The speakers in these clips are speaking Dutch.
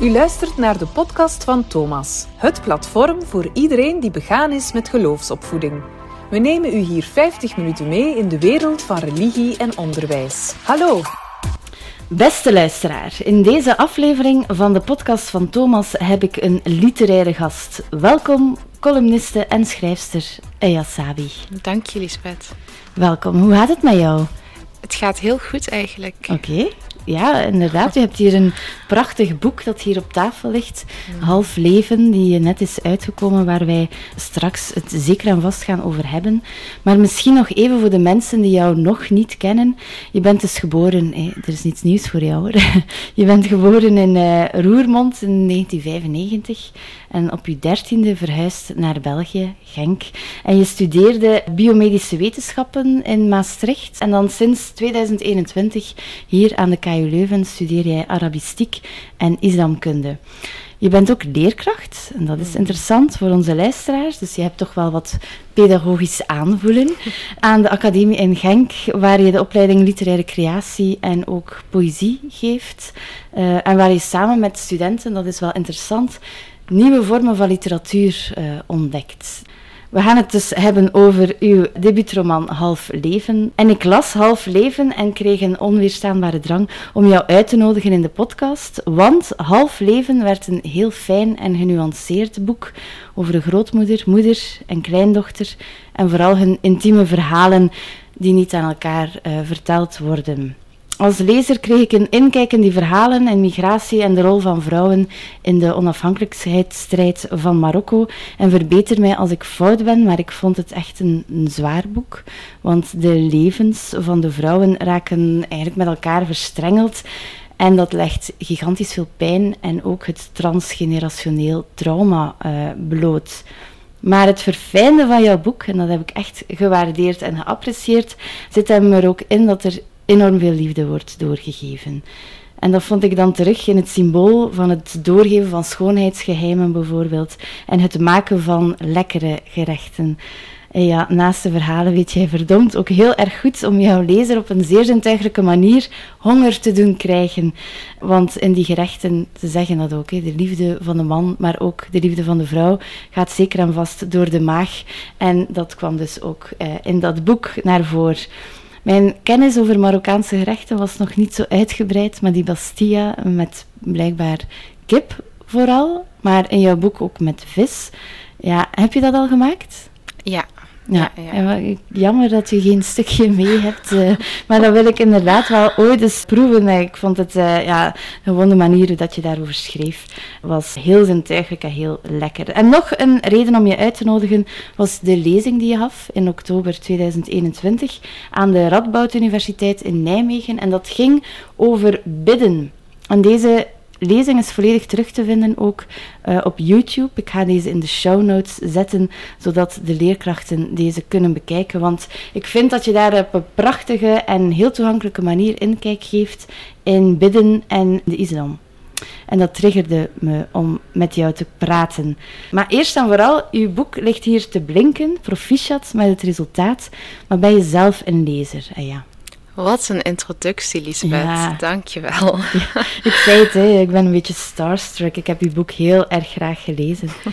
U luistert naar de podcast van Thomas, het platform voor iedereen die begaan is met geloofsopvoeding. We nemen u hier 50 minuten mee in de wereld van religie en onderwijs. Hallo! Beste luisteraar, in deze aflevering van de podcast van Thomas heb ik een literaire gast. Welkom, columniste en schrijfster Eya Sabi. Dank je, Lisbeth. Welkom, hoe gaat het met jou? Het gaat heel goed eigenlijk. Oké ja, inderdaad. U hebt hier een prachtig boek dat hier op tafel ligt. Half Leven, die net is uitgekomen, waar wij straks het zeker en vast gaan over hebben. Maar misschien nog even voor de mensen die jou nog niet kennen. Je bent dus geboren, er is niets nieuws voor jou hoor. Je bent geboren in uh, Roermond in 1995 en op je dertiende verhuisd naar België, Genk. En je studeerde biomedische wetenschappen in Maastricht. En dan sinds 2021 hier aan de KU Leuven studeer jij Arabistiek en Islamkunde. Je bent ook leerkracht, en dat is interessant voor onze luisteraars. Dus je hebt toch wel wat pedagogisch aanvoelen aan de academie in Genk, waar je de opleiding literaire creatie en ook poëzie geeft. Uh, en waar je samen met studenten, dat is wel interessant, nieuwe vormen van literatuur uh, ontdekt. We gaan het dus hebben over uw debuutroman Half Leven. En ik las Half Leven en kreeg een onweerstaanbare drang om jou uit te nodigen in de podcast. Want Half Leven werd een heel fijn en genuanceerd boek over een grootmoeder, moeder en kleindochter. En vooral hun intieme verhalen die niet aan elkaar uh, verteld worden. Als lezer kreeg ik een inkijk in die verhalen en migratie en de rol van vrouwen in de onafhankelijkheidsstrijd van Marokko. En verbeter mij als ik fout ben, maar ik vond het echt een, zwaar boek. Want de levens van de vrouwen raken eigenlijk met elkaar verstrengeld. En dat legt gigantisch veel pijn en ook het transgenerationeel trauma uh, bloot. Maar het verfijnde van jouw boek, en dat heb ik echt gewaardeerd en geapprecieerd, zit hem er ook in dat er enorm veel liefde wordt doorgegeven. En dat vond ik dan terug in het symbool van het doorgeven van schoonheidsgeheimen bijvoorbeeld en het maken van lekkere gerechten. En ja, naast de verhalen weet jij verdomd ook heel erg goed om jouw lezer op een zeer zintuigelijke manier honger te doen krijgen. Want in die gerechten, ze zeggen dat ook, de liefde van de man, maar ook de liefde van de vrouw gaat zeker en vast door de maag. En dat kwam dus ook eh, in dat boek naar voren. Mijn kennis over Marokkaanse gerechten was nog niet zo uitgebreid, maar die Bastilla met blijkbaar kip vooral, maar in jouw boek ook met vis. Ja, heb je dat al gemaakt? Ja, ja, ja. jammer dat je geen stukje mee hebt. Uh, maar dat wil ik inderdaad wel ooit eens proeven. Ik vond het uh, ja, gewoon de manier dat je daarover schreef was heel zintuigelijk en heel lekker. En nog een reden om je uit te nodigen was de lezing die je gaf in oktober 2021 aan de Radboud Universiteit in Nijmegen. En dat ging over bidden. En deze lezing is volledig terug te vinden ook uh, op YouTube. Ik ga deze in de show notes zetten, zodat de leerkrachten deze kunnen bekijken. Want ik vind dat je daar op een prachtige en heel toegankelijke manier inkijk geeft in bidden en de islam. En dat triggerde me om met jou te praten. Maar eerst en vooral, uw boek ligt hier te blinken, proficiat met het resultaat. Maar ben je zelf een lezer? Ja. Wat een introductie, Lisbeth. Ja. Dankjewel. Ja, ik zei het, hè, ik ben een beetje starstruck. Ik heb uw boek heel erg graag gelezen.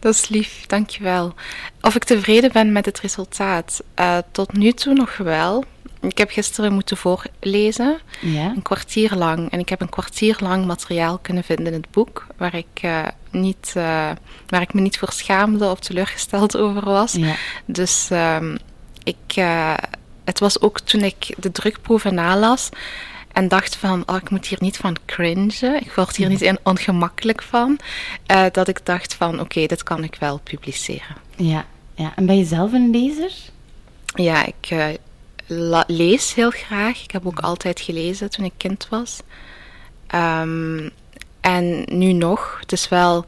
Dat is lief, dankjewel. Of ik tevreden ben met het resultaat? Uh, tot nu toe nog wel. Ik heb gisteren moeten voorlezen, ja. een kwartier lang. En ik heb een kwartier lang materiaal kunnen vinden in het boek, waar ik, uh, niet, uh, waar ik me niet voor schaamde of teleurgesteld over was. Ja. Dus um, ik het was ook toen ik de drukproeven nalas en dacht van, oh, ik moet hier niet van cringen, ik word hier niet ongemakkelijk van, uh, dat ik dacht van, oké, okay, dit kan ik wel publiceren. Ja, ja, en ben je zelf een lezer? Ja, ik uh, lees heel graag. Ik heb ook altijd gelezen toen ik kind was. Um, en nu nog, het is wel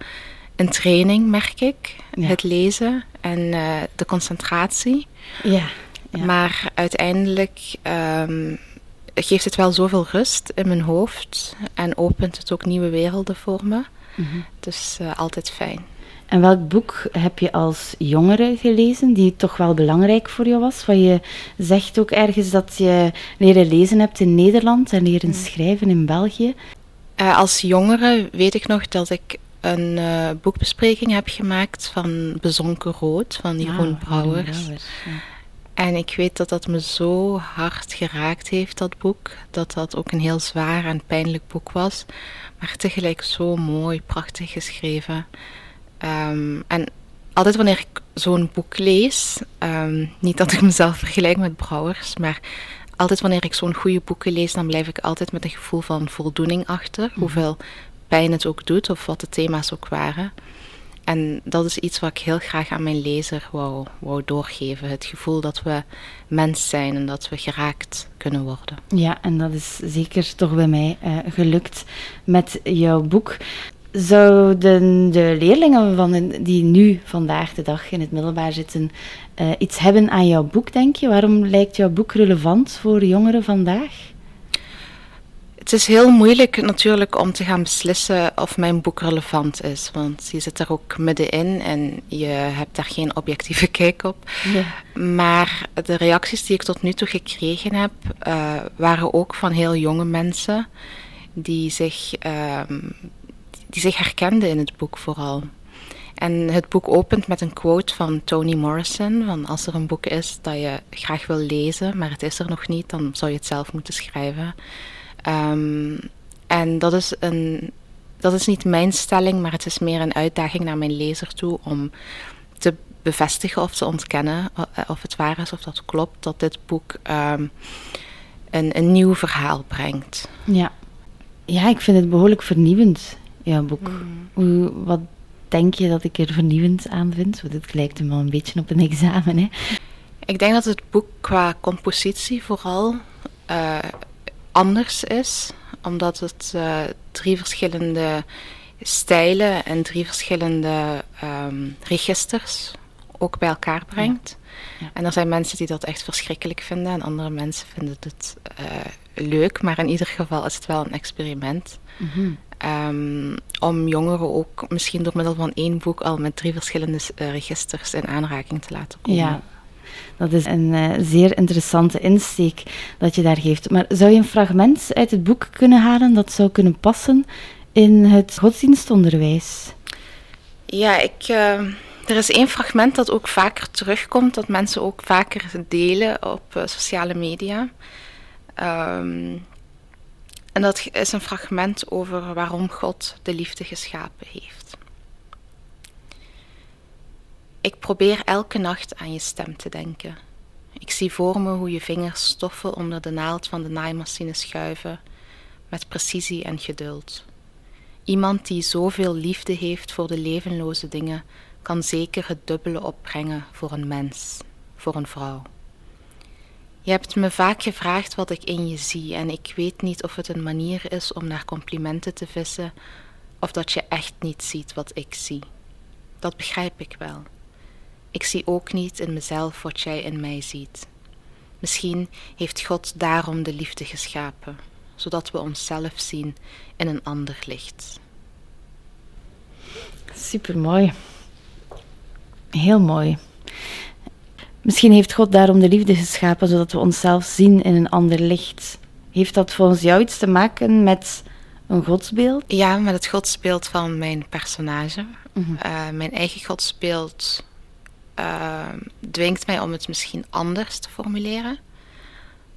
een training, merk ik, ja. het lezen en uh, de concentratie. Ja. Maar uiteindelijk um, geeft het wel zoveel rust in mijn hoofd en opent het ook nieuwe werelden voor me. Mm -hmm. Dus uh, altijd fijn. En welk boek heb je als jongere gelezen die toch wel belangrijk voor jou was? Want je zegt ook ergens dat je leren lezen hebt in Nederland en leren schrijven in België. Uh, als jongere weet ik nog dat ik een uh, boekbespreking heb gemaakt van Bezonken Rood van Jeroen ah, Brouwers. Ja. En ik weet dat dat me zo hard geraakt heeft, dat boek. Dat dat ook een heel zwaar en pijnlijk boek was. Maar tegelijk zo mooi, prachtig geschreven. Um, en altijd wanneer ik zo'n boek lees, um, niet dat ik mezelf vergelijk met Brouwers, maar altijd wanneer ik zo'n goede boeken lees, dan blijf ik altijd met een gevoel van voldoening achter. Mhm. Hoeveel pijn het ook doet, of wat de thema's ook waren. En dat is iets wat ik heel graag aan mijn lezer wou, wou doorgeven. Het gevoel dat we mens zijn en dat we geraakt kunnen worden. Ja, en dat is zeker toch bij mij uh, gelukt met jouw boek. Zouden de leerlingen van die nu vandaag de dag in het middelbaar zitten uh, iets hebben aan jouw boek, denk je? Waarom lijkt jouw boek relevant voor jongeren vandaag? Het is heel moeilijk natuurlijk om te gaan beslissen of mijn boek relevant is. Want je zit er ook middenin en je hebt daar geen objectieve kijk op. Maar de reacties die ik tot nu toe gekregen heb, uh, waren ook van heel jonge mensen die zich, uh, die zich herkenden in het boek vooral. En het boek opent met een quote van Toni Morrison: van als er een boek is dat je graag wil lezen, maar het is er nog niet, dan zou je het zelf moeten schrijven. Um, en dat is, een, dat is niet mijn stelling, maar het is meer een uitdaging naar mijn lezer toe om te bevestigen of te ontkennen eh, of het waar is of dat klopt dat dit boek um, een, een nieuw verhaal brengt. Ja. ja, ik vind het behoorlijk vernieuwend, jouw boek. Mm. Hoe, wat denk je dat ik er vernieuwend aan vind? Want het lijkt me wel een beetje op een examen. Hè? Ik denk dat het boek qua compositie vooral uh, anders is, omdat het uh, drie verschillende stijlen en drie verschillende um, registers ook bij elkaar brengt. Ja. En er zijn mensen die dat echt verschrikkelijk vinden en andere mensen vinden het uh, leuk, maar in ieder geval is het wel een experiment. Mm -hmm. um, om jongeren ook misschien door middel van één boek al met drie verschillende uh, registers in aanraking te laten komen. Ja, dat is een uh, zeer interessante insteek dat je daar geeft. Maar zou je een fragment uit het boek kunnen halen dat zou kunnen passen in het godsdienstonderwijs? Ja, ik, uh, er is één fragment dat ook vaker terugkomt, dat mensen ook vaker delen op uh, sociale media. Um, en dat is een fragment over waarom God de liefde geschapen heeft. Ik probeer elke nacht aan je stem te denken. Ik zie voor me hoe je vingers stoffen onder de naald van de naaimachine schuiven, met precisie en geduld. Iemand die zoveel liefde heeft voor de levenloze dingen, kan zeker het dubbele opbrengen voor een mens, voor een vrouw. Je hebt me vaak gevraagd wat ik in je zie, en ik weet niet of het een manier is om naar complimenten te vissen, of dat je echt niet ziet wat ik zie. Dat begrijp ik wel. Ik zie ook niet in mezelf wat jij in mij ziet. Misschien heeft God daarom de liefde geschapen, zodat we onszelf zien in een ander licht. Supermooi. Heel mooi. Misschien heeft God daarom de liefde geschapen, zodat we onszelf zien in een ander licht. Heeft dat volgens jou iets te maken met een godsbeeld? Ja, met het godsbeeld van mijn personage. Mm mijn eigen godsbeeld uh, dwingt mij om het misschien anders te formuleren.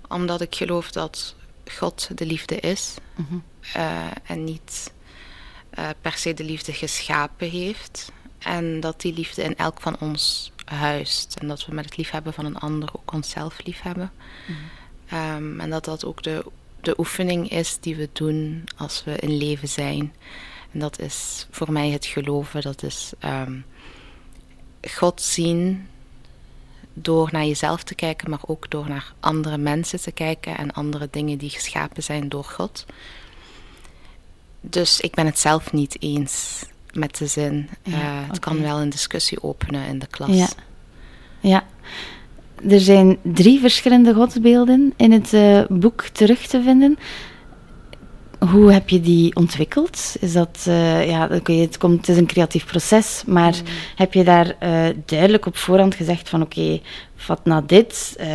Omdat ik geloof dat God de liefde is mhm. eh, en niet uh, per se de liefde geschapen heeft. En dat die liefde in elk van ons huist. En dat we met het liefhebben van een ander ook onszelf liefhebben. Mm um, en dat dat ook de, de oefening is die we doen als we in leven zijn. En dat is voor mij het geloven, dat is um, God zien door naar jezelf te kijken, maar ook door naar andere mensen te kijken en andere dingen die geschapen zijn door God. Dus ik ben het zelf niet eens met de zin. Ja, uh, het kan wel een discussie openen in de klas. Ja. ja. Er zijn drie verschillende godsbeelden in het uh, boek terug te vinden. Hoe heb je die ontwikkeld? Is dat, uh, ja, het, komt, het is een creatief proces, maar mm. heb je daar uh, duidelijk op voorhand gezegd van oké, vat na dit, uh,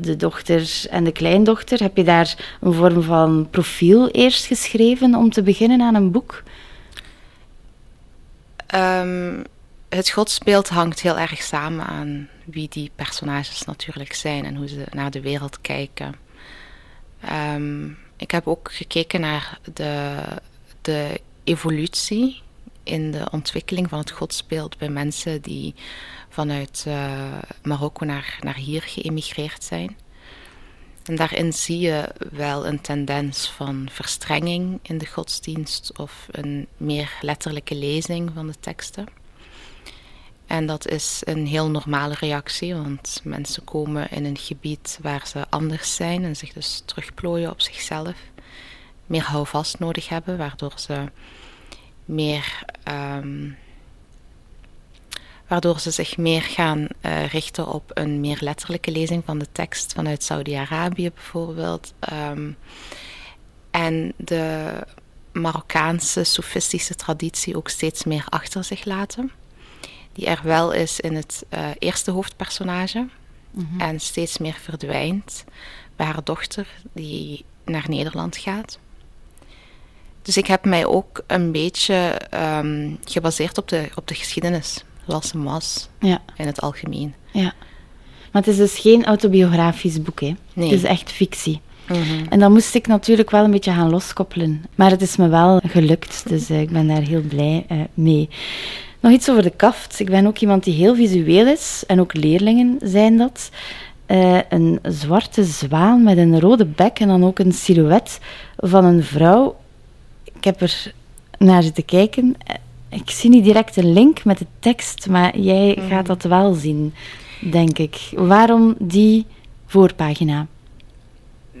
de dochter en de kleindochter, heb je daar een vorm van profiel eerst geschreven om te beginnen aan een boek? Um, het godsbeeld hangt heel erg samen aan wie die personages natuurlijk zijn en hoe ze naar de wereld kijken. Um, ik heb ook gekeken naar de, de evolutie in de ontwikkeling van het godsbeeld bij mensen die vanuit uh, Marokko naar, naar hier geëmigreerd zijn. En daarin zie je wel een tendens van verstrenging in de godsdienst of een meer letterlijke lezing van de teksten. En dat is een heel normale reactie, want mensen komen in een gebied waar ze anders zijn en zich dus terugplooien op zichzelf. Meer houvast nodig hebben, waardoor ze meer. Um, waardoor ze zich meer gaan uh, richten op een meer letterlijke lezing van de tekst vanuit Saudi-Arabië bijvoorbeeld. Um, en de Marokkaanse sofistische traditie ook steeds meer achter zich laten die er wel is in het uh, eerste hoofdpersonage mm-hmm. en steeds meer verdwijnt bij haar dochter die naar Nederland gaat. Dus ik heb mij ook een beetje um, gebaseerd op de, op de geschiedenis, zoals ze was ja. in het algemeen. Ja. Maar het is dus geen autobiografisch boek, hè? Nee. Het is echt fictie. Mm-hmm. En dan moest ik natuurlijk wel een beetje gaan loskoppelen. Maar het is me wel gelukt, dus uh, ik ben daar heel blij uh, mee. Nog iets over de kaft. Ik ben ook iemand die heel visueel is, en ook leerlingen zijn dat. Uh, een zwarte zwaan met een rode bek en dan ook een silhouet van een vrouw. Ik heb er naar zitten kijken. Ik zie niet direct een link met de tekst, maar jij mm. gaat dat wel zien, denk ik. Waarom die voorpagina?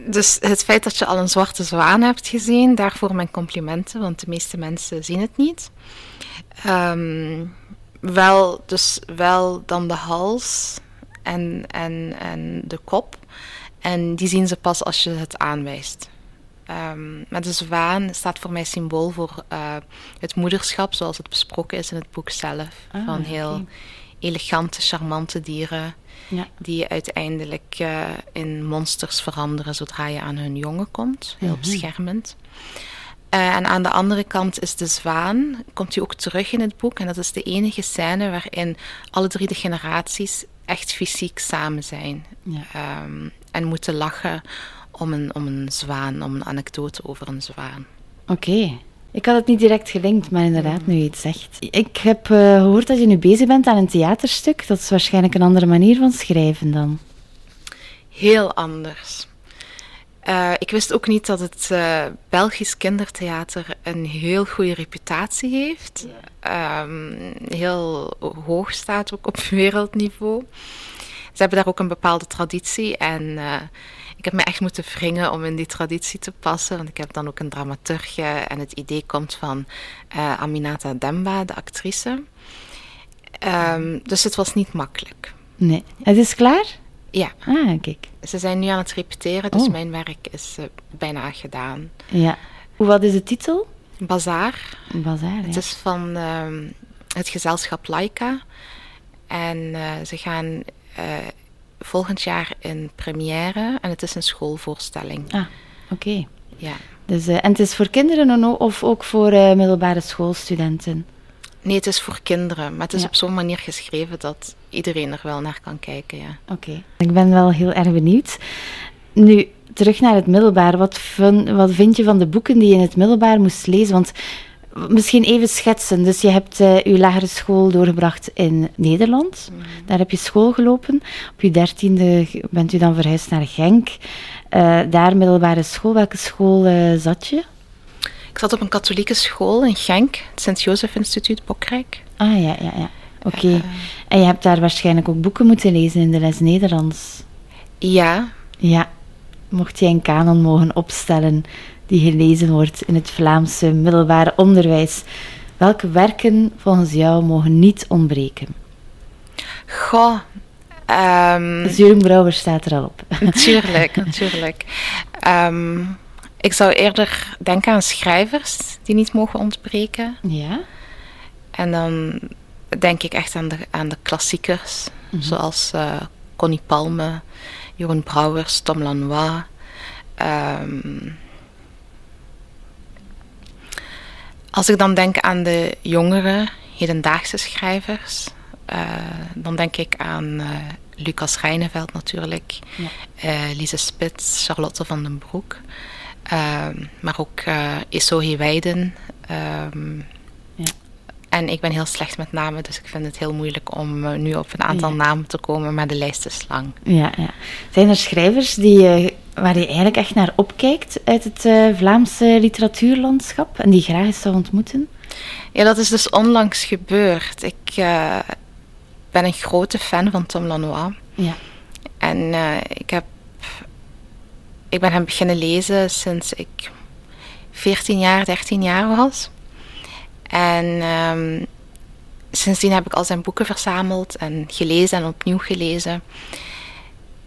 Dus het feit dat je al een zwarte zwaan hebt gezien, daarvoor mijn complimenten, want de meeste mensen zien het niet. Um, wel, dus wel dan de hals en, en, en de kop. En die zien ze pas als je het aanwijst. Um, maar de zwaan staat voor mij symbool voor uh, het moederschap, zoals het besproken is in het boek zelf. Ah, van heel elegante, charmante dieren. Ja. Die uiteindelijk uh, in monsters veranderen zodra je aan hun jongen komt. Heel mm beschermend. Uh, en aan de andere kant is de zwaan, komt hij ook terug in het boek. En dat is de enige scène waarin alle drie de generaties echt fysiek samen zijn. Ja. Um, en moeten lachen om een, om een zwaan, om een anekdote over een zwaan. Oké. Ik had het niet direct gelinkt, maar inderdaad, nu je het zegt. Ik heb uh, gehoord dat je nu bezig bent aan een theaterstuk. Dat is waarschijnlijk een andere manier van schrijven dan. Heel anders. Uh, ik wist ook niet dat het uh, Belgisch kindertheater een heel goede reputatie heeft. Um, heel hoog staat ook op wereldniveau. Ze hebben daar ook een bepaalde traditie en heb me echt moeten wringen om in die traditie te passen. Want ik heb dan ook een dramaturg en het idee komt van Aminata Demba, de actrice. Um, dus het was niet makkelijk. Nee. Het is klaar? Ja. Ah, kijk. Ze zijn nu aan het repeteren, dus oh. mijn werk is uh, bijna gedaan. Ja. Wat is de titel? Bazaar. Bazaar, Het is van uh, het gezelschap Laika. En uh, ze gaan uh, volgend jaar in première en het is een schoolvoorstelling. Ah, oké. Ja. Dus, en het is voor kinderen of ook voor middelbare schoolstudenten? Nee, het is voor kinderen, maar het is op zo'n manier geschreven dat iedereen er wel naar kan kijken. Ja. Oké, ik ben wel heel erg benieuwd. Nu, terug naar het middelbaar. Wat, wat vind je van de boeken die je in het middelbaar moest lezen? Want misschien even schetsen. Dus je hebt uh, je lagere school doorgebracht in Nederland. Mhm. Daar heb je school gelopen. Op je dertiende bent u dan verhuisd naar Genk. Uh, daar middelbare school. Welke school uh, zat je? Ik zat op een katholieke school in Genk, het Sint-Jozef Instituut Bokrijk. Ah ja, ja, ja. Oké. En je hebt daar waarschijnlijk ook boeken moeten lezen in de les Nederlands. Ja. Ja. Mocht jij een kanon mogen opstellen die gelezen wordt in het Vlaamse middelbare onderwijs, welke werken volgens jou mogen niet ontbreken? Goh. Um, Brouwer staat er al op. Natuurlijk, natuurlijk. Um, ik zou eerder denken aan schrijvers die niet mogen ontbreken. Ja. En dan denk ik echt aan de, aan de klassiekers, mhm. zoals uh, Connie Palme, Jeroen Brouwers, Tom Lanois. Ehm, als ik dan denk aan de jongere, hedendaagse schrijvers, uh, dan denk ik aan uh, Lucas Reineveld natuurlijk, ja. Lise Spits, Charlotte van den Broek. Ehm, maar ook uh, Isohi Weiden. Um, ja. En ik ben heel slecht met namen, dus ik vind het heel moeilijk om nu op een aantal namen te komen, maar de lijst is lang. Ja, ja. Zijn er schrijvers die, waar je eigenlijk echt naar opkijkt uit het Vlaamse literatuurlandschap en die graag eens zou ontmoeten? Ja, dat is dus onlangs gebeurd. Ik ben een grote fan van Tom Lanois. Ja. En ik heb ik ben hem beginnen lezen sinds ik 14 jaar, 13 jaar was. En um, sindsdien heb ik al zijn boeken verzameld en gelezen en opnieuw gelezen.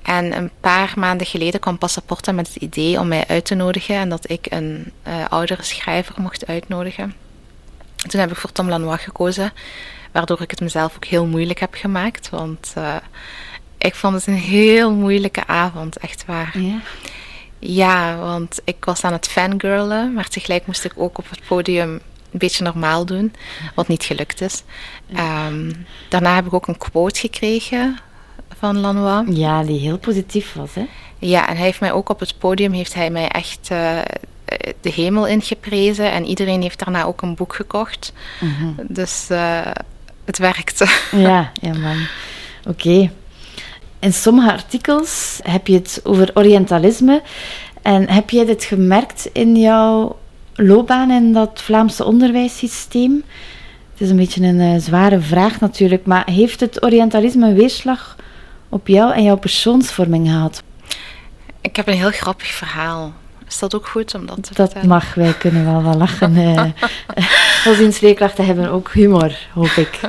En een paar maanden geleden kwam Passaporta met het idee om mij uit te nodigen en dat ik een uh, oudere schrijver mocht uitnodigen. Toen heb ik voor Tom Lanois gekozen, waardoor ik het mezelf ook heel moeilijk heb gemaakt. Want uh, ik vond het een heel moeilijke avond, echt waar. Ja. Ja, want ik was aan het fangirlen, maar tegelijk moest ik ook op het podium een beetje normaal doen, wat niet gelukt is. Ehm, daarna heb ik ook een quote gekregen van Lanois. Ja, die heel positief was, hè? Ja, en hij heeft mij ook op het podium, heeft hij mij echt uh, de hemel ingeprezen en iedereen heeft daarna ook een boek gekocht. Mhm. Dus uh, het werkte. Ja, ja man. Oké. In sommige artikels heb je het over Orientalisme. En heb jij dit gemerkt in jouw loopbaan in dat Vlaamse onderwijssysteem? Het is een beetje een uh, zware vraag natuurlijk, maar heeft het Orientalisme een weerslag op jou en jouw persoonsvorming gehad? Ik heb een heel grappig verhaal. Is dat ook goed om dat te dat vertellen? mag, wij kunnen wel wel lachen. uh, leerkrachten hebben ook humor, hoop ik.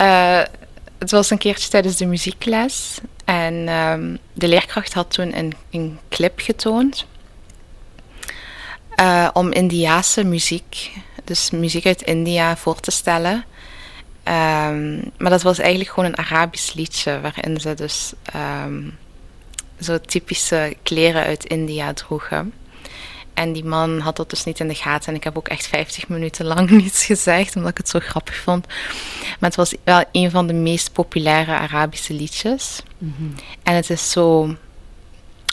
Uh, het was een keertje tijdens de muziekles. En um, de leerkracht had toen een, een clip getoond. Uh, om Indiaanse muziek, dus muziek uit India, voor te stellen. Um, maar dat was eigenlijk gewoon een Arabisch liedje, waarin ze dus um, zo typische kleren uit India droegen. En die man had dat dus niet in de gaten. En ik heb ook echt 50 minuten lang niets gezegd, omdat ik het zo grappig vond. Maar het was wel een van de meest populaire Arabische liedjes. Mhm. En het is zo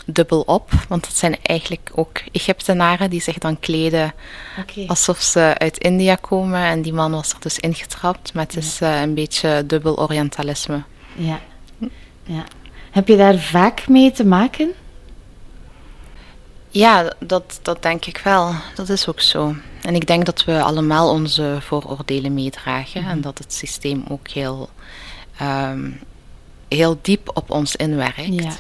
dubbel op, want het zijn eigenlijk ook Egyptenaren die zich dan kleden alsof ze uit India komen. En die man was er dus ingetrapt, maar het is uh, een beetje dubbel Orientalisme. Ja. ja. Heb je daar vaak mee te maken? Ja, dat, dat denk ik wel. Dat is ook zo. En ik denk dat we allemaal onze vooroordelen meedragen en mhm. dat het systeem ook heel, um, heel diep op ons inwerkt. Ja.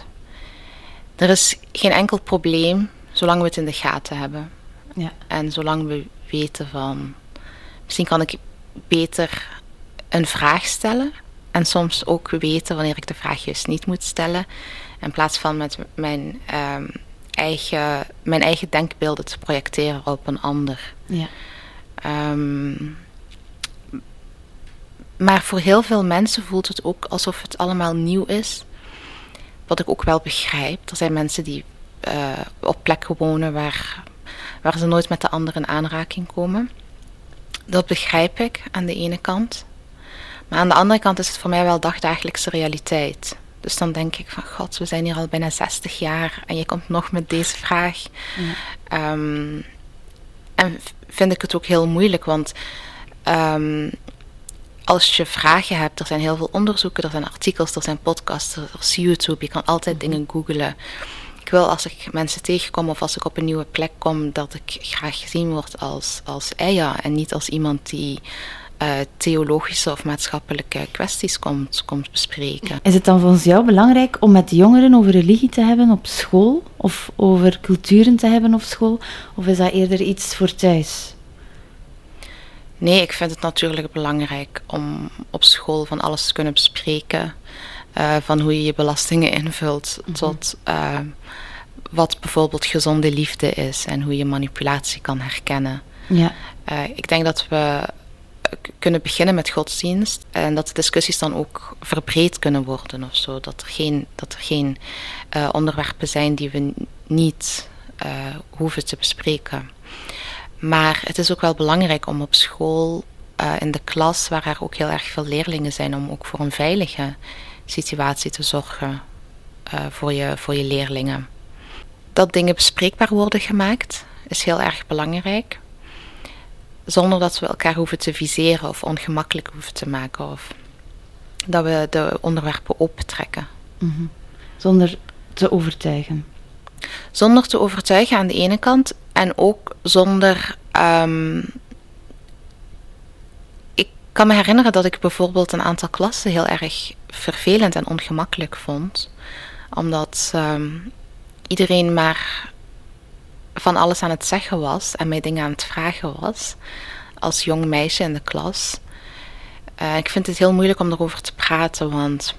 Er is geen enkel probleem zolang we het in de gaten hebben. Ja. En zolang we weten van, misschien kan ik beter een vraag stellen. En soms ook weten wanneer ik de vraag juist niet moet stellen. In plaats van met mijn um, eigen, mijn eigen denkbeelden te projecteren op een ander. Ja. Um, maar voor heel veel mensen voelt het ook alsof het allemaal nieuw is. Wat ik ook wel begrijp. Er zijn mensen die uh, op plekken wonen waar, waar ze nooit met de ander in aanraking komen. Dat begrijp ik aan de ene kant. Maar aan de andere kant is het voor mij wel dagdagelijkse realiteit. Dus dan denk ik van god, we zijn hier al bijna 60 jaar en je komt nog met deze vraag. Ja. Um, en vind ik het ook heel moeilijk, want um, als je vragen hebt, er zijn heel veel onderzoeken, er zijn artikels, er zijn podcasts, er is YouTube, je kan altijd mhm. dingen googlen. Ik wil als ik mensen tegenkom of als ik op een nieuwe plek kom, dat ik graag gezien word als, als Eya en niet als iemand die uh, theologische of maatschappelijke kwesties komt, komt bespreken. Is het dan volgens jou belangrijk om met jongeren over religie te hebben op school? Of over culturen te hebben op school? Of is dat eerder iets voor thuis? Nee, ik vind het natuurlijk belangrijk om op school van alles te kunnen bespreken. Uh, van hoe je je belastingen invult, mm -hmm. tot uh, wat bijvoorbeeld gezonde liefde is en hoe je manipulatie kan herkennen. Ja. Uh, ik denk dat we kunnen beginnen met godsdienst en dat de discussies dan ook verbreed kunnen worden of zo. Dat er geen, dat er geen onderwerpen zijn die we niet hoeven te bespreken. Maar het is ook wel belangrijk om op school, uh, in de klas, waar er ook heel erg veel leerlingen zijn, om ook voor een veilige situatie te zorgen voor, je, voor je leerlingen. Dat dingen bespreekbaar worden gemaakt is heel erg belangrijk zonder dat we elkaar hoeven te viseren of ongemakkelijk hoeven te maken. Of dat we de onderwerpen optrekken. Mm Zonder te overtuigen. Zonder te overtuigen aan de ene kant en ook zonder. Um, ik kan me herinneren dat ik bijvoorbeeld een aantal klassen heel erg vervelend en ongemakkelijk vond, omdat um, iedereen maar van alles aan het zeggen was en mij dingen aan het vragen was als jong meisje in de klas. Uh, ik vind het heel moeilijk om erover te praten, want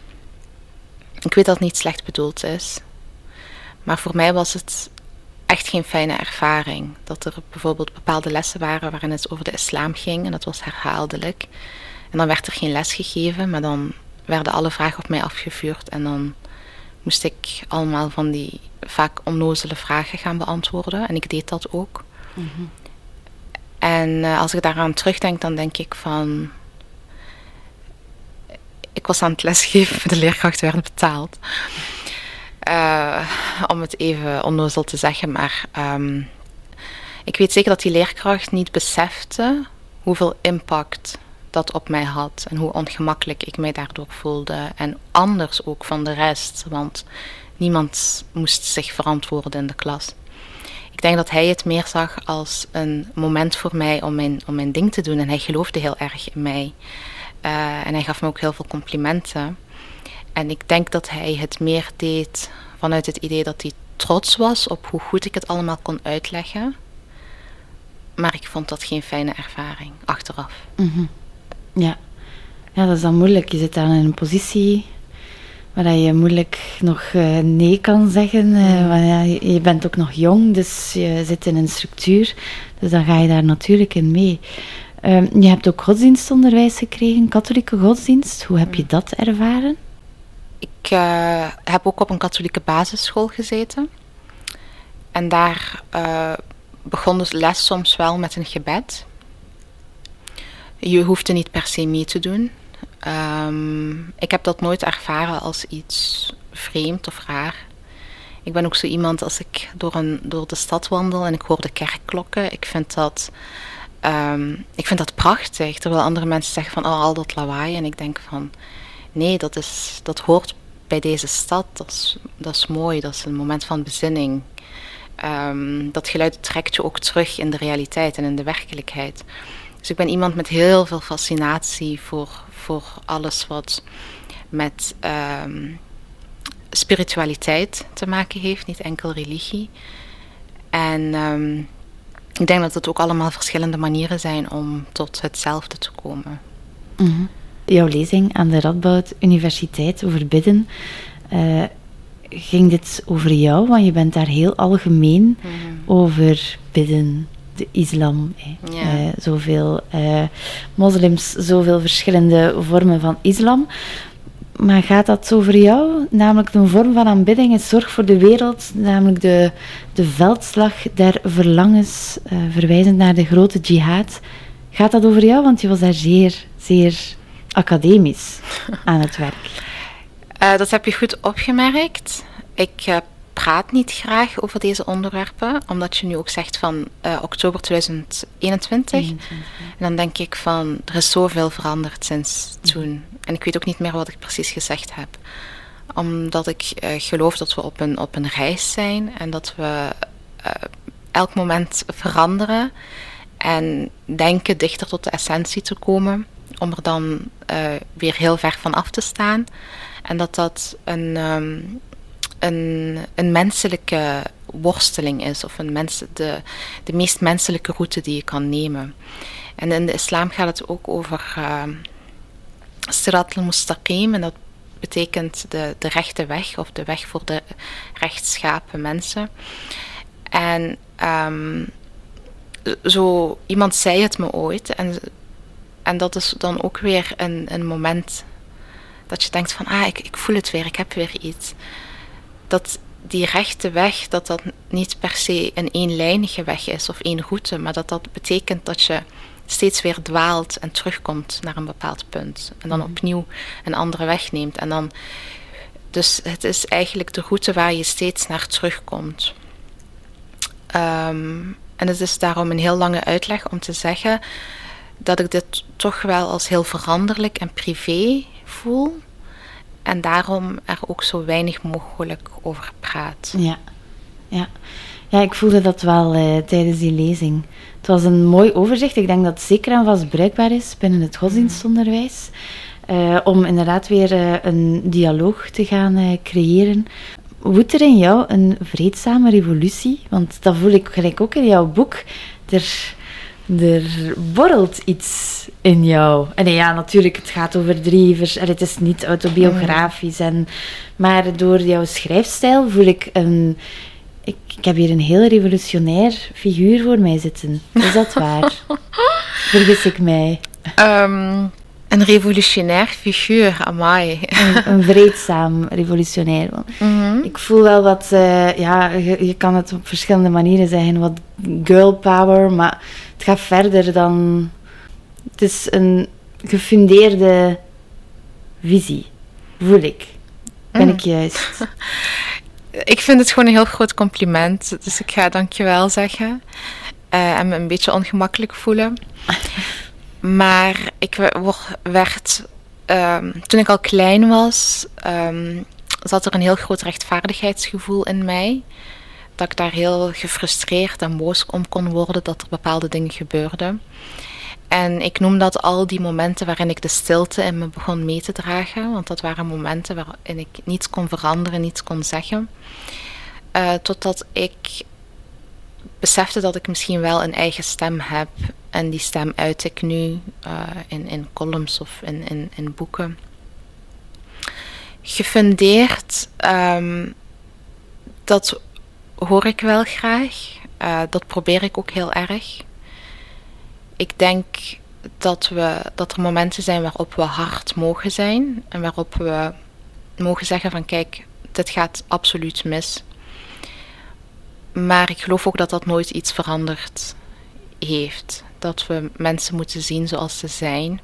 ik weet dat het niet slecht bedoeld is. Maar voor mij was het echt geen fijne ervaring. Dat er bijvoorbeeld bepaalde lessen waren waarin het over de islam ging en dat was herhaaldelijk. En dan werd er geen les gegeven, maar dan werden alle vragen op mij afgevuurd en dan moest ik allemaal van die vaak onnozele vragen gaan beantwoorden. En ik deed dat ook. Mm -hmm. En uh, als ik daaraan terugdenk, dan denk ik van. Ik was aan het lesgeven, de leerkrachten werden betaald. Uh, om het even onnozel te zeggen, maar um, ik weet zeker dat die leerkracht niet besefte hoeveel impact dat op mij had en hoe ongemakkelijk ik mij daardoor voelde. En anders ook van de rest, want niemand moest zich verantwoorden in de klas. Ik denk dat hij het meer zag als een moment voor mij om mijn, om mijn ding te doen en hij geloofde heel erg in mij. Uh, en hij gaf me ook heel veel complimenten. En ik denk dat hij het meer deed vanuit het idee dat hij trots was op hoe goed ik het allemaal kon uitleggen. Maar ik vond dat geen fijne ervaring achteraf. Mm -hmm. Ja. ja, dat is dan moeilijk. Je zit dan in een positie waar je moeilijk nog uh, nee kan zeggen. Want ja, je bent ook nog jong, dus je zit in een structuur. Dus dan ga je daar natuurlijk in mee. Uh, je hebt ook godsdienstonderwijs gekregen, katholieke godsdienst. Hoe heb je mm. dat ervaren? Ik eh, heb ook op een katholieke basisschool gezeten. En daar begon de les soms wel met een gebed. Je hoefde niet per se mee te doen. Um, ik heb dat nooit ervaren als iets vreemd of raar. Ik ben ook zo iemand als ik door, een, door de stad wandel en ik hoor de kerkklokken. Ik vind dat, um, ik vind dat prachtig. Terwijl andere mensen zeggen van oh, al dat lawaai. En ik denk van nee, dat, is, dat hoort deze stad. Dat is, dat is mooi. Dat is een moment van bezinning. Um, dat geluid trekt je ook terug in de realiteit en in de werkelijkheid. Dus ik ben iemand met heel veel fascinatie voor, voor alles wat met um, spiritualiteit te maken heeft, niet enkel religie. En um, ik denk dat het ook allemaal verschillende manieren zijn om tot hetzelfde te komen. -hmm. Jouw lezing aan de Radboud Universiteit over bidden. Uh, ging dit over jou? Want je bent daar heel algemeen mm -hmm. over bidden, de islam. Ja. Uh, zoveel uh, moslims, zoveel verschillende vormen van islam. Maar gaat dat over jou? Namelijk een vorm van aanbidding is zorg voor de wereld, namelijk de, de veldslag der verlangens, verwijzend naar de grote jihad. Gaat dat over jou? Want je was daar zeer, zeer academisch aan het werk. dat heb je goed opgemerkt. Ik heb praat niet graag over deze onderwerpen, omdat je nu ook zegt van uh, oktober 2021. En dan denk ik van, er is zoveel veranderd sinds toen. En ik weet ook niet meer wat ik precies gezegd heb. Omdat ik geloof dat we op een, op een reis zijn en dat we elk moment veranderen en denken dichter tot de essentie te komen, om er dan weer heel ver van af te staan. En dat dat een, um, een, een menselijke worsteling is, of een mens, de, de meest menselijke route die je kan nemen. En in de islam gaat het ook over uh, sirat al-mustaqim, en dat betekent de, de rechte weg of de weg voor de rechtschapen mensen. En um, zo, iemand zei het me ooit. En, en dat is dan ook weer een, een moment dat je denkt van, ah, ik, ik voel het weer, ik heb weer iets. Dat die rechte weg, dat dat niet per se een eenlijnige weg is of één route, maar dat dat betekent dat je steeds weer dwaalt en terugkomt naar een bepaald punt. En dan mhm. opnieuw een andere weg neemt. En dan, dus het is eigenlijk de route waar je steeds naar terugkomt. Ehm, en het is daarom een heel lange uitleg om te zeggen dat ik dit toch wel als heel veranderlijk en privé voel. En daarom er ook zo weinig mogelijk over praat. Ja, ja. ja ik voelde dat wel uh, tijdens die lezing. Het was een mooi overzicht. Ik denk dat het zeker en vast bruikbaar is binnen het godsdienstonderwijs. Uh, om inderdaad weer uh, een dialoog te gaan creëren. Woedt er in jou een vreedzame revolutie? Want dat voel ik gelijk ook in jouw boek. Er, er borrelt iets in jou. En ja, natuurlijk, het gaat over drievers en het is niet autobiografisch. En, maar door jouw schrijfstijl voel ik een... Ik, ik heb hier een heel revolutionair figuur voor mij zitten. Is dat waar? Vergis ik mij? Um, een revolutionair figuur, amai. Een, een vreedzaam revolutionair. Mhm. Ik voel wel wat, uh, ja, je, je, kan het op verschillende manieren zeggen, wat girl power, maar het gaat verder dan. Het is een gefundeerde visie, voel ik. Ben ik mm. juist? ik vind het gewoon een heel groot compliment, dus ik ga dankjewel zeggen. Uh, en me een beetje ongemakkelijk voelen. Maar ik werd, um, toen ik al klein was, um, zat er een heel groot rechtvaardigheidsgevoel in mij. Dat ik daar heel gefrustreerd en boos om kon worden dat er bepaalde dingen gebeurden. En ik noem dat al die momenten waarin ik de stilte in me begon mee te dragen. Want dat waren momenten waarin ik niets kon veranderen, niets kon zeggen. Uh, totdat ik besefte dat ik misschien wel een eigen stem heb. En die stem uit ik nu uh, in, in columns of in, in, in boeken. Gefundeerd, um, dat hoor ik wel graag. Uh, dat probeer ik ook heel erg. Ik denk dat, we, dat er momenten zijn waarop we hard mogen zijn. En waarop we mogen zeggen van kijk, dit gaat absoluut mis. Maar ik geloof ook dat dat nooit iets veranderd heeft. Dat we mensen moeten zien zoals ze zijn,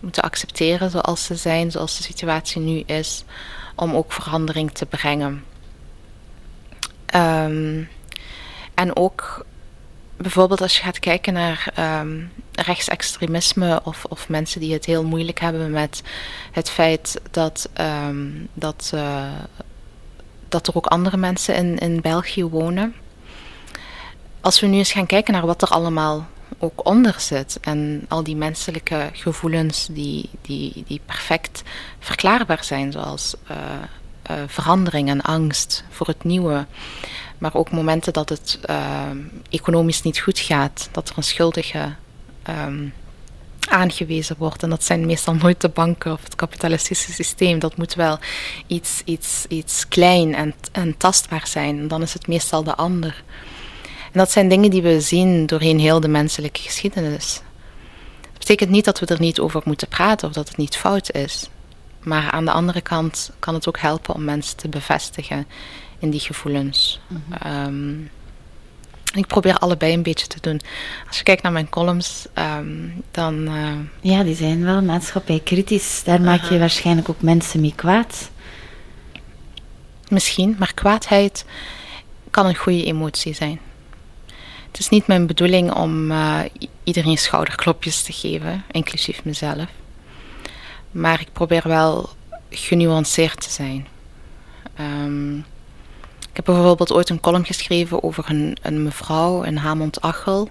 moeten accepteren zoals ze zijn, zoals de situatie nu is, om ook verandering te brengen. Um, en ook bijvoorbeeld als je gaat kijken naar um, rechtsextremisme of, of mensen die het heel moeilijk hebben met het feit dat, um, dat, uh, dat er ook andere mensen in, in België wonen als we nu eens gaan kijken naar wat er allemaal ook onder zit en al die menselijke gevoelens die, die, die perfect verklaarbaar zijn, zoals uh, uh, verandering en angst voor het nieuwe, maar ook momenten dat het uh, economisch niet goed gaat, dat er een schuldige um, aangewezen wordt. En dat zijn meestal nooit de banken of het kapitalistische systeem. Dat moet wel iets, iets, iets klein en, en tastbaar zijn. En dan is het meestal de ander. En dat zijn dingen die we zien doorheen heel de menselijke geschiedenis. Dat betekent niet dat we er niet over moeten praten of dat het niet fout is. Maar aan de andere kant kan het ook helpen om mensen te bevestigen in die gevoelens. Mm ik probeer allebei een beetje te doen. Als je kijkt naar mijn columns, um, dan. Uh, ja, die zijn wel maatschappij kritisch. Daar maak je waarschijnlijk ook mensen mee kwaad. Misschien, maar kwaadheid kan een goede emotie zijn. Het is niet mijn bedoeling om uh, iedereen schouderklopjes te geven, inclusief mezelf. Maar ik probeer wel genuanceerd te zijn. Um, ik heb bijvoorbeeld ooit een column geschreven over een, een mevrouw in Hamond-Achel.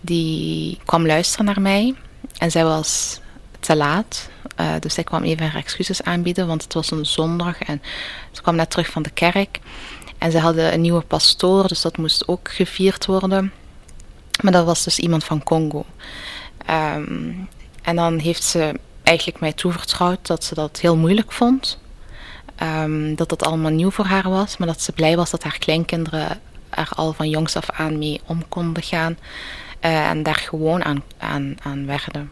Die kwam luisteren naar mij en zij was te laat. Uh, dus zij kwam even haar excuses aanbieden, want het was een zondag en ze kwam net terug van de kerk. En ze hadden een nieuwe pastoor, dus dat moest ook gevierd worden. Maar dat was dus iemand van Congo. Um, en dan heeft ze eigenlijk mij toevertrouwd dat ze dat heel moeilijk vond. ehm, dat dat allemaal nieuw voor haar was, maar dat ze blij was dat haar kleinkinderen er al van jongs af aan mee om konden gaan uh, en daar gewoon aan, aan, aan werden.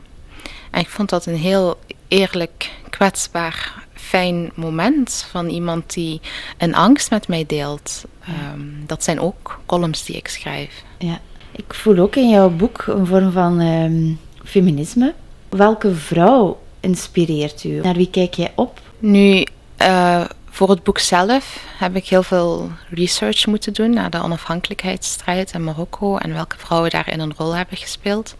En ik vond dat een heel eerlijk, kwetsbaar, fijn moment van iemand die een angst met mij deelt. Ehm, dat zijn ook columns die ik schrijf. Ja, ik voel ook in jouw boek een vorm van um, feminisme. Welke vrouw inspireert u? Naar wie kijk jij op? Nu, uh, voor het boek zelf heb ik heel veel research moeten doen naar de onafhankelijkheidsstrijd in Marokko en welke vrouwen daarin een rol hebben gespeeld.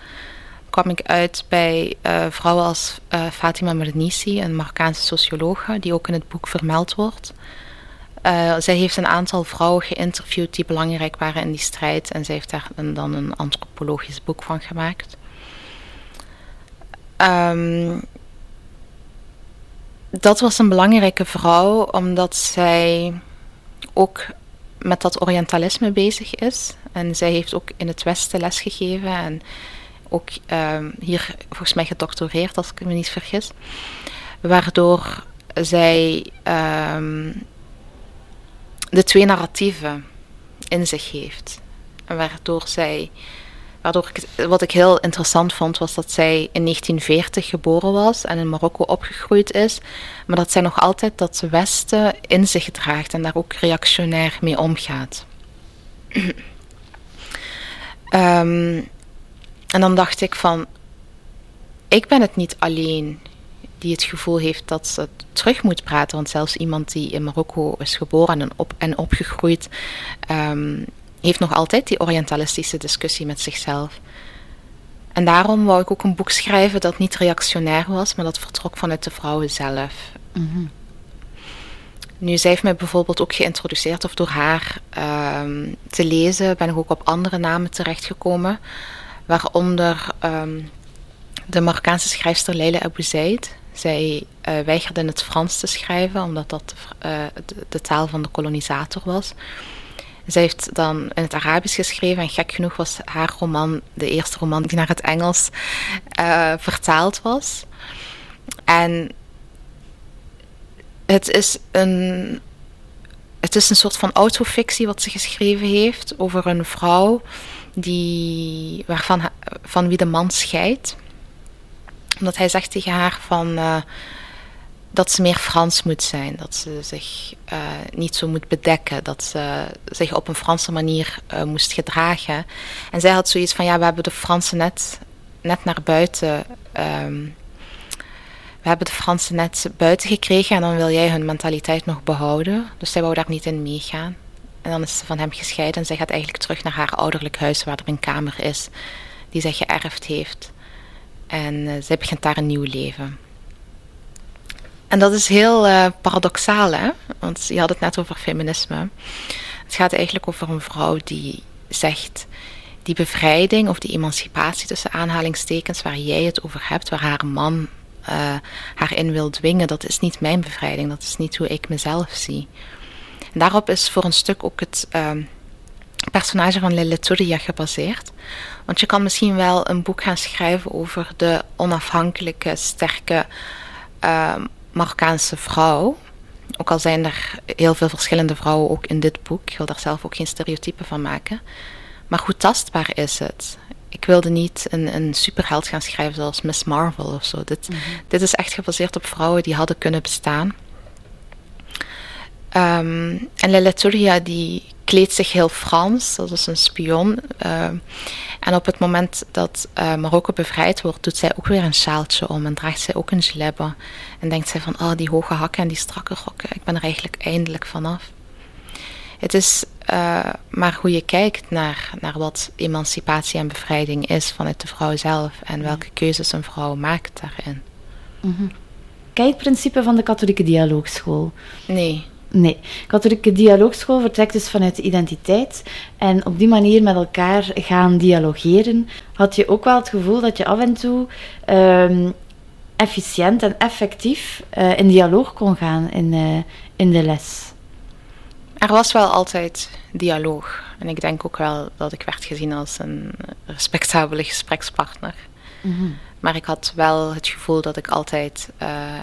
Kwam ik uit bij uh, vrouwen als uh, Fatima Mernissi, een Marokkaanse sociologe, die ook in het boek vermeld wordt. Uh, zij heeft een aantal vrouwen geïnterviewd die belangrijk waren in die strijd en zij heeft daar dan een antropologisch boek van gemaakt. Um, dat was een belangrijke vrouw, omdat zij ook met dat Orientalisme bezig is. En zij heeft ook in het Westen lesgegeven en ook um, hier volgens mij gedoctoreerd, als ik me niet vergis. Waardoor zij um, de twee narratieven in zich heeft. En waardoor zij Waardoor ik, wat ik heel interessant vond, was dat zij in 1940 geboren was en in Marokko opgegroeid is. Maar dat zij nog altijd dat Westen in zich draagt en daar ook reactionair mee omgaat. um, en dan dacht ik van, ik ben het niet alleen die het gevoel heeft dat ze terug moet praten. Want zelfs iemand die in Marokko is geboren en, op, en opgegroeid, um, heeft nog altijd die orientalistische discussie met zichzelf. En daarom wou ik ook een boek schrijven dat niet reactionair was, maar dat vertrok vanuit de vrouwen zelf. Mm Nu, zij heeft mij bijvoorbeeld ook geïntroduceerd, of door haar um, te lezen, ben ik ook op andere namen terechtgekomen. Waaronder um, de Marokkaanse schrijfster Leila Abu. Zij uh, weigerde in het Frans te schrijven, omdat dat uh, de, taal van de kolonisator was. Zij heeft dan in het Arabisch geschreven en gek genoeg was haar roman de eerste roman die naar het Engels uh, vertaald was. En het is een, het is een soort van autofictie wat ze geschreven heeft over een vrouw die, waarvan van wie de man scheidt. Omdat hij zegt tegen haar van... Uh, dat ze meer Frans moet zijn. Dat ze zich uh, niet zo moet bedekken. Dat ze zich op een Franse manier uh, moest gedragen. En zij had zoiets van: ja, we hebben de Fransen net, net naar buiten. Um, we hebben de Fransen net buiten gekregen en dan wil jij hun mentaliteit nog behouden. Dus zij wou daar niet in meegaan. En dan is ze van hem gescheiden en zij gaat eigenlijk terug naar haar ouderlijk huis, waar er een kamer is die zij geërfd heeft. En uh, zij begint daar een nieuw leven. En dat is heel uh, paradoxaal, hè? Want je had het net over feminisme. Het gaat eigenlijk over een vrouw die zegt: die bevrijding of die emancipatie tussen aanhalingstekens waar jij het over hebt, waar haar man haar in wil dwingen, dat is niet mijn bevrijding, dat is niet hoe ik mezelf zie. Daarop is voor een stuk ook het uh, personage van Touria gebaseerd. Want je kan misschien wel een boek gaan schrijven over de onafhankelijke, sterke. Uh, Marokkaanse vrouw. Ook al zijn er heel veel verschillende vrouwen ook in dit boek. Ik wil daar zelf ook geen stereotypen van maken. Maar hoe tastbaar is het? Ik wilde niet een, een superheld gaan schrijven zoals Miss Marvel of zo. Dit, mm -hmm. dit is echt gebaseerd op vrouwen die hadden kunnen bestaan. Um, en Leleturia die kleedt zich heel Frans, dat is een spion. Uh, en op het moment dat uh, Marokko bevrijd wordt, doet zij ook weer een sjaaltje om en draagt zij ook een jilebbe. En denkt zij van, oh die hoge hakken en die strakke rokken, ik ben er eigenlijk eindelijk vanaf. Het is uh, maar hoe je kijkt naar, naar wat emancipatie en bevrijding is vanuit de vrouw zelf en welke keuzes een vrouw maakt daarin. Mm -hmm. Kijk het principe van de katholieke dialoogschool? Nee. Nee, katholieke dialoogschool vertrekt dus vanuit de identiteit en op die manier met elkaar gaan dialogeren. Had je ook wel het gevoel dat je af en toe um, efficiënt en effectief uh, in dialoog kon gaan in, uh, in de les? Er was wel altijd dialoog. En ik denk ook wel dat ik werd gezien als een respectabele gesprekspartner. Mm -hmm. Maar ik had wel het gevoel dat ik altijd uh,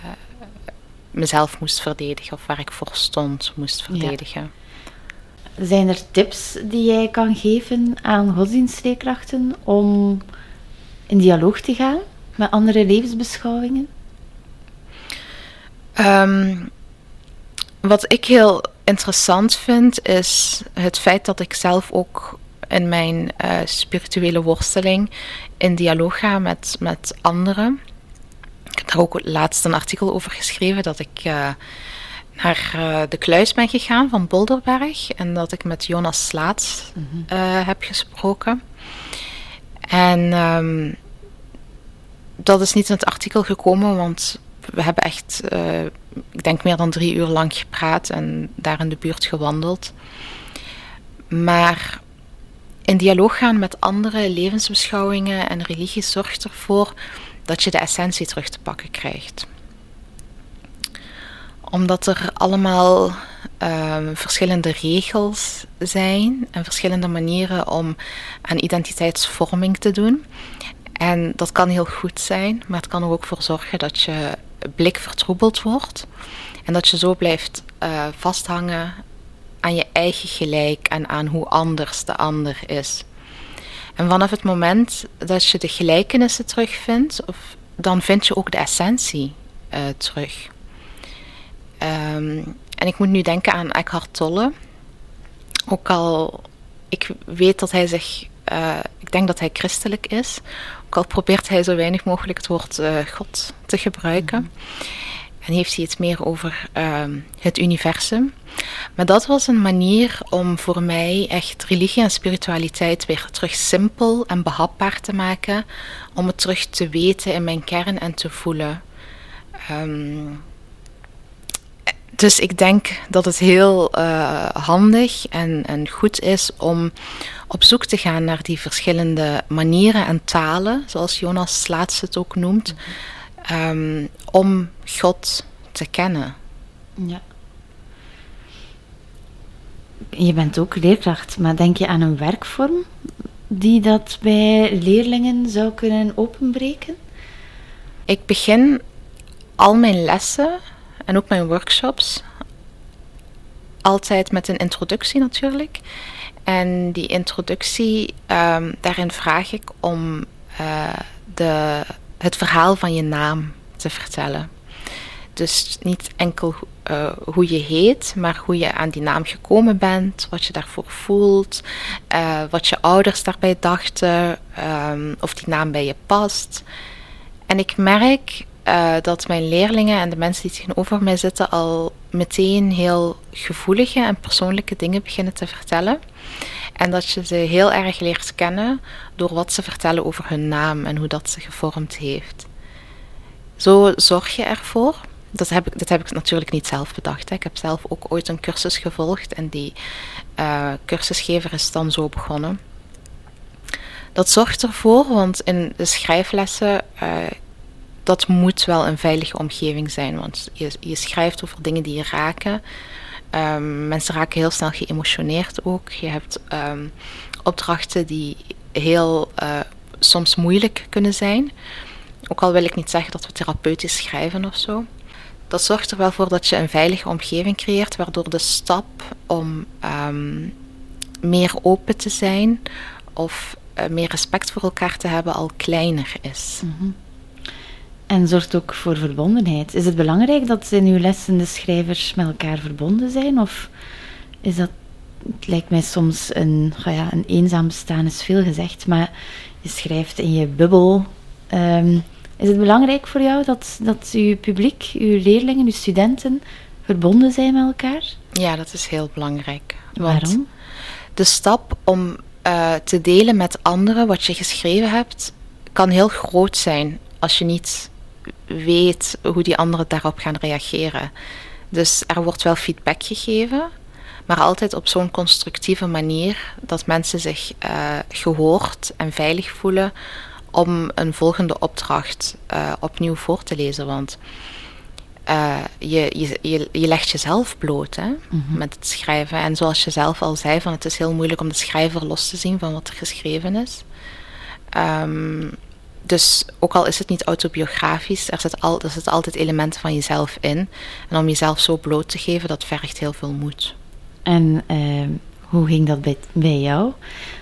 mezelf moest verdedigen of waar ik voor stond moest verdedigen. Zijn er tips die jij kan geven aan godsdienstleerkrachten om in dialoog te gaan met andere levensbeschouwingen? Ehm, wat ik heel interessant vind, is het feit dat ik zelf ook in mijn uh, spirituele worsteling in dialoog ga met, met anderen. Ik heb daar ook laatst een artikel over geschreven dat ik uh, naar uh, de kluis ben gegaan van Bolderberg en dat ik met Jonas Slaats mm heb gesproken. En um, dat is niet in het artikel gekomen, want we hebben echt, ik denk, meer dan drie uur lang gepraat en daar in de buurt gewandeld. Maar in dialoog gaan met andere levensbeschouwingen en religies zorgt ervoor dat je de essentie terug te pakken krijgt. Omdat er allemaal um, verschillende regels zijn en verschillende manieren om aan identiteitsvorming te doen. En dat kan heel goed zijn, maar het kan er ook voor zorgen dat je blik vertroebeld wordt. En dat je zo blijft uh, vasthangen aan je eigen gelijk en aan hoe anders de ander is. En vanaf het moment dat je de gelijkenissen terugvindt, of, dan vind je ook de essentie uh, terug. Um, en ik moet nu denken aan Eckhart Tolle. Ook al ik weet dat hij zich, uh, ik denk dat hij christelijk is, ook al probeert hij zo weinig mogelijk het woord uh, God te gebruiken. En heeft hij het meer over uh, het universum. Maar dat was een manier om voor mij echt religie en spiritualiteit weer terug simpel en behapbaar te maken. Om het terug te weten in mijn kern en te voelen. Um, dus ik denk dat het heel uh, handig en, en goed is om op zoek te gaan naar die verschillende manieren en talen, zoals Jonas laatst het ook noemt, um, om God te kennen. Ja. Je bent ook leerkracht, maar denk je aan een werkvorm die dat bij leerlingen zou kunnen openbreken? Ik begin al mijn lessen en ook mijn workshops altijd met een introductie natuurlijk. En die introductie, um, daarin vraag ik om uh, de, het verhaal van je naam te vertellen. Dus niet enkel uh, hoe je heet, maar hoe je aan die naam gekomen bent, wat je daarvoor voelt, uh, wat je ouders daarbij dachten, um, of die naam bij je past. En ik merk uh, dat mijn leerlingen en de mensen die tegenover mij zitten al meteen heel gevoelige en persoonlijke dingen beginnen te vertellen. En dat je ze heel erg leert kennen door wat ze vertellen over hun naam en hoe dat ze gevormd heeft. Zo zorg je ervoor. Dat heb ik, dat heb ik natuurlijk niet zelf bedacht. Hè. Ik heb zelf ook ooit een cursus gevolgd en die uh, cursusgever is dan zo begonnen. Dat zorgt ervoor, want in de schrijflessen uh, dat moet wel een veilige omgeving zijn. Want je, je schrijft over dingen die je raken. Um, mensen raken heel snel geëmotioneerd ook. Je hebt um, opdrachten die heel uh, soms moeilijk kunnen zijn. Ook al wil ik niet zeggen dat we therapeutisch schrijven of zo. Dat zorgt er wel voor dat je een veilige omgeving creëert, waardoor de stap om um, meer open te zijn of uh, meer respect voor elkaar te hebben al kleiner is. Mm. En zorgt ook voor verbondenheid. Is het belangrijk dat in uw lessen de schrijvers met elkaar verbonden zijn? Of is dat, het lijkt mij soms een, oh ja, een eenzaam bestaan is veel gezegd, maar je schrijft in je bubbel. Um, is het belangrijk voor jou dat, dat uw publiek, uw leerlingen, uw studenten verbonden zijn met elkaar? Ja, dat is heel belangrijk. Waarom? De stap om uh, te delen met anderen wat je geschreven hebt, kan heel groot zijn als je niet weet hoe die anderen daarop gaan reageren. Dus er wordt wel feedback gegeven, maar altijd op zo'n constructieve manier dat mensen zich uh, gehoord en veilig voelen om een volgende opdracht uh, opnieuw voor te lezen. Want uh, je, je, je, je legt jezelf bloot hè, mm -hmm. met het schrijven. En zoals je zelf al zei, van het is heel moeilijk om de schrijver los te zien van wat er geschreven is. Um, dus ook al is het niet autobiografisch, er zit, al, er zit altijd elementen van jezelf in. En om jezelf zo bloot te geven, dat vergt heel veel moed. En ehm, hoe ging dat bij, bij jou?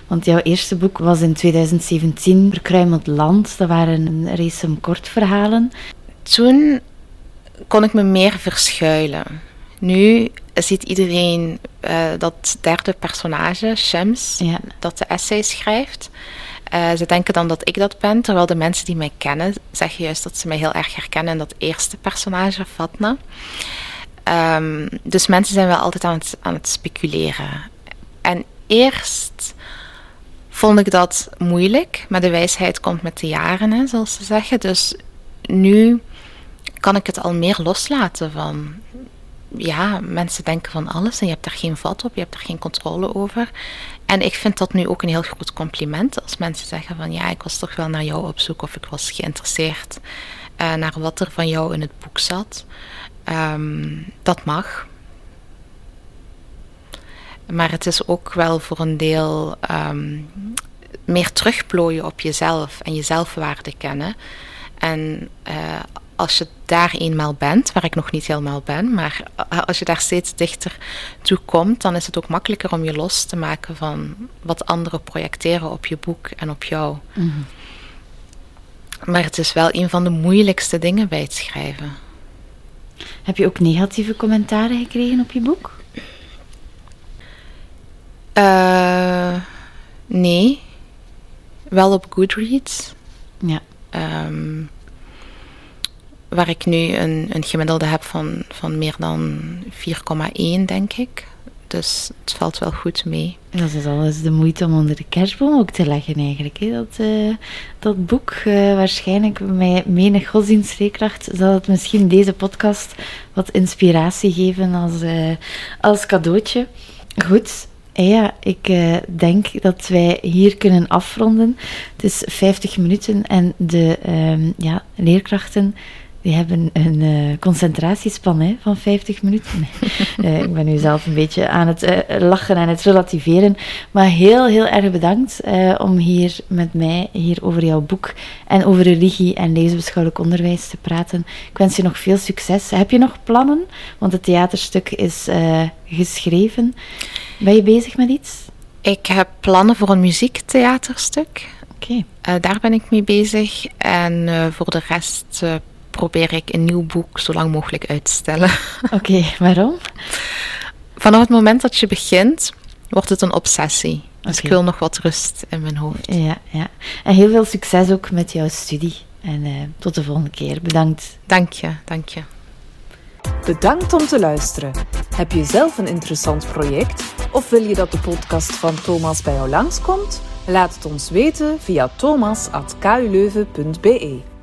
Want jouw eerste boek was in 2017, Verkruimeld Land. Dat waren een race kortverhalen. Toen kon ik me meer verschuilen. Nu ziet iedereen uh, dat derde personage, Shams, ja. dat de essay schrijft. Uh, ze denken dan dat ik dat ben, terwijl de mensen die mij kennen zeggen juist dat ze mij heel erg herkennen in dat eerste personage, Fatna. Um, dus mensen zijn wel altijd aan het, aan het speculeren. En eerst vond ik dat moeilijk, maar de wijsheid komt met de jaren, hè, zoals ze zeggen. Dus nu kan ik het al meer loslaten van ja, mensen denken van alles en je hebt daar geen vat op, je hebt er geen controle over. En ik vind dat nu ook een heel groot compliment als mensen zeggen van ja, ik was toch wel naar jou op zoek of ik was geïnteresseerd uh, naar wat er van jou in het boek zat. Um, dat mag. Maar het is ook wel voor een deel um, meer terugplooien op jezelf en je zelfwaarde kennen. En uh, als je daar eenmaal bent, waar ik nog niet helemaal ben, maar als je daar steeds dichter toe komt, dan is het ook makkelijker om je los te maken van wat anderen projecteren op je boek en op jou. Mhm. Maar het is wel een van de moeilijkste dingen bij het schrijven. Heb je ook negatieve commentaren gekregen op je boek? Uh, nee. Wel op Goodreads. Ja. Um, waar ik nu een, een gemiddelde heb van, van meer dan 4,1, denk ik. Dus het valt wel goed mee. Dat is alles de moeite om onder de kerstboom ook te leggen eigenlijk. Dat, uh, dat boek, uh, waarschijnlijk met menig godsdienstreekracht, zal het misschien deze podcast wat inspiratie geven als, uh, als cadeautje. Goed, ja, ik denk dat wij hier kunnen afronden. Het is 50 minuten en de uh, ja, leerkrachten die hebben een uh, concentratiespan hè, van 50 minuten. uh, ik ben nu zelf een beetje aan het uh, lachen en het relativeren. Maar heel, heel erg bedankt om hier met mij hier over jouw boek en over religie en leesbeschouwelijk onderwijs te praten. Ik wens je nog veel succes. Heb je nog plannen? Want het theaterstuk is geschreven. Ben je bezig met iets? Ik heb plannen voor een muziektheaterstuk. Oké. Okay. daar ben ik mee bezig. En voor de rest probeer ik een nieuw boek zo lang mogelijk uit te stellen. Oké, waarom? Vanaf het moment dat je begint, wordt het een obsessie. Dus ik wil nog wat rust in mijn hoofd. Ja, ja. En heel veel succes ook met jouw studie. En uh, tot de volgende keer. Bedankt. Dank je, dank je. Bedankt om te luisteren. Heb je zelf een interessant project? Of wil je dat de podcast van Thomas bij jou langskomt? Laat het ons weten via thomas.kuleuven.be.